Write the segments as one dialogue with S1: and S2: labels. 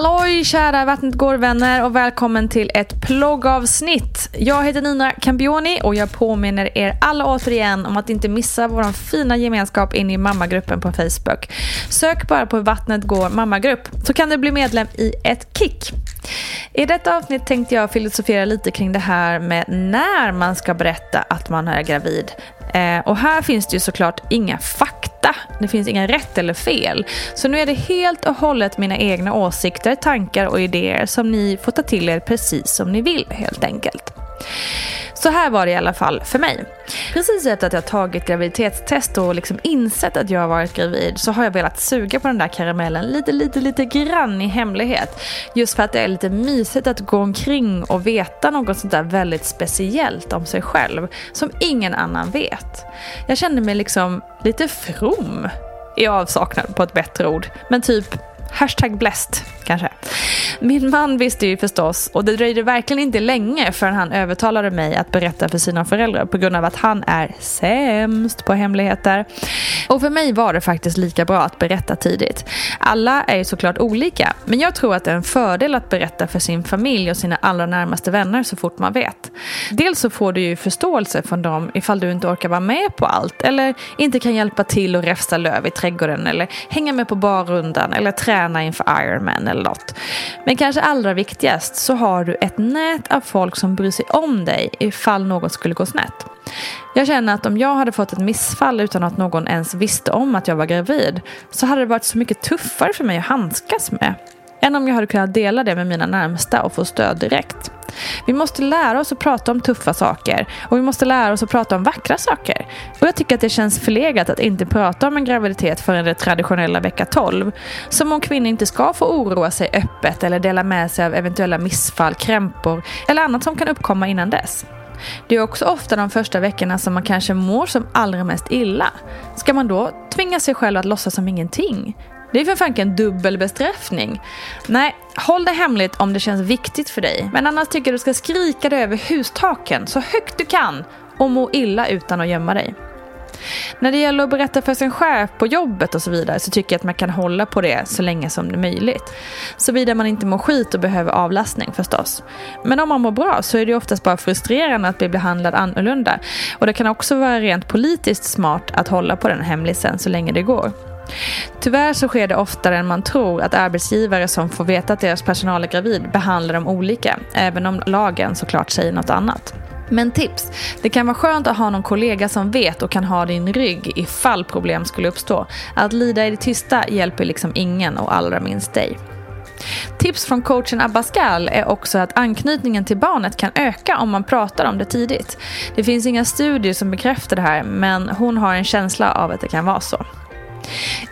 S1: Halloj kära Vattnet går-vänner och välkommen till ett ploggavsnitt. Jag heter Nina Campioni och jag påminner er alla återigen om att inte missa vår fina gemenskap in i mammagruppen på Facebook. Sök bara på Vattnet går mammagrupp så kan du bli medlem i ett kick. I detta avsnitt tänkte jag filosofera lite kring det här med när man ska berätta att man är gravid. Eh, och här finns det ju såklart inga fakta. Det finns inga rätt eller fel. Så nu är det helt och hållet mina egna åsikter, tankar och idéer som ni får ta till er precis som ni vill helt enkelt. Så här var det i alla fall för mig. Precis efter att jag tagit graviditetstest och liksom insett att jag har varit gravid så har jag velat suga på den där karamellen lite, lite, lite grann i hemlighet. Just för att det är lite mysigt att gå omkring och veta något sånt där väldigt speciellt om sig själv som ingen annan vet. Jag kände mig liksom lite from i avsaknad på ett bättre ord. Men typ Hashtag blessed, kanske. Min man visste ju förstås och det dröjde verkligen inte länge förrän han övertalade mig att berätta för sina föräldrar på grund av att han är sämst på hemligheter. Och för mig var det faktiskt lika bra att berätta tidigt. Alla är ju såklart olika, men jag tror att det är en fördel att berätta för sin familj och sina allra närmaste vänner så fort man vet. Dels så får du ju förståelse från dem ifall du inte orkar vara med på allt eller inte kan hjälpa till och räfsa löv i trädgården eller hänga med på barrundan eller träna inför Ironman eller något. Men kanske allra viktigast så har du ett nät av folk som bryr sig om dig ifall något skulle gå snett. Jag känner att om jag hade fått ett missfall utan att någon ens visste om att jag var gravid så hade det varit så mycket tuffare för mig att handskas med än om jag hade kunnat dela det med mina närmsta och få stöd direkt. Vi måste lära oss att prata om tuffa saker och vi måste lära oss att prata om vackra saker. Och jag tycker att det känns förlegat att inte prata om en graviditet förrän det traditionella vecka 12. Som om kvinnor inte ska få oroa sig öppet eller dela med sig av eventuella missfall, krämpor eller annat som kan uppkomma innan dess. Det är också ofta de första veckorna som man kanske mår som allra mest illa. Ska man då tvinga sig själv att låtsas som ingenting? Det är för fanken dubbel bestraffning. Nej, håll det hemligt om det känns viktigt för dig. Men annars tycker jag du ska skrika dig över hustaken så högt du kan och må illa utan att gömma dig. När det gäller att berätta för sin chef på jobbet och så vidare så tycker jag att man kan hålla på det så länge som det är möjligt. Såvida man inte mår skit och behöver avlastning förstås. Men om man mår bra så är det oftast bara frustrerande att bli behandlad annorlunda. Och det kan också vara rent politiskt smart att hålla på den hemlisen så länge det går. Tyvärr så sker det oftare än man tror att arbetsgivare som får veta att deras personal är gravid behandlar dem olika, även om lagen såklart säger något annat. Men tips, det kan vara skönt att ha någon kollega som vet och kan ha din rygg ifall problem skulle uppstå. Att lida i det tysta hjälper liksom ingen och allra minst dig. Tips från coachen Abascal är också att anknytningen till barnet kan öka om man pratar om det tidigt. Det finns inga studier som bekräftar det här men hon har en känsla av att det kan vara så.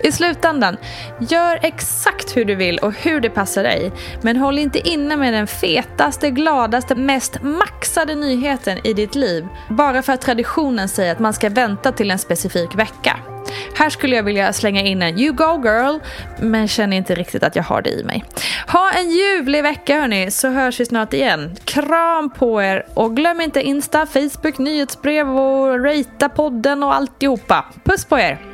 S1: I slutändan, gör exakt hur du vill och hur det passar dig. Men håll inte inne med den fetaste, gladaste, mest maxade nyheten i ditt liv. Bara för att traditionen säger att man ska vänta till en specifik vecka. Här skulle jag vilja slänga in en You go girl, men känner inte riktigt att jag har det i mig. Ha en ljuvlig vecka hörni, så hörs vi snart igen. Kram på er och glöm inte Insta, Facebook, nyhetsbrev och ratea podden och alltihopa. Puss på er!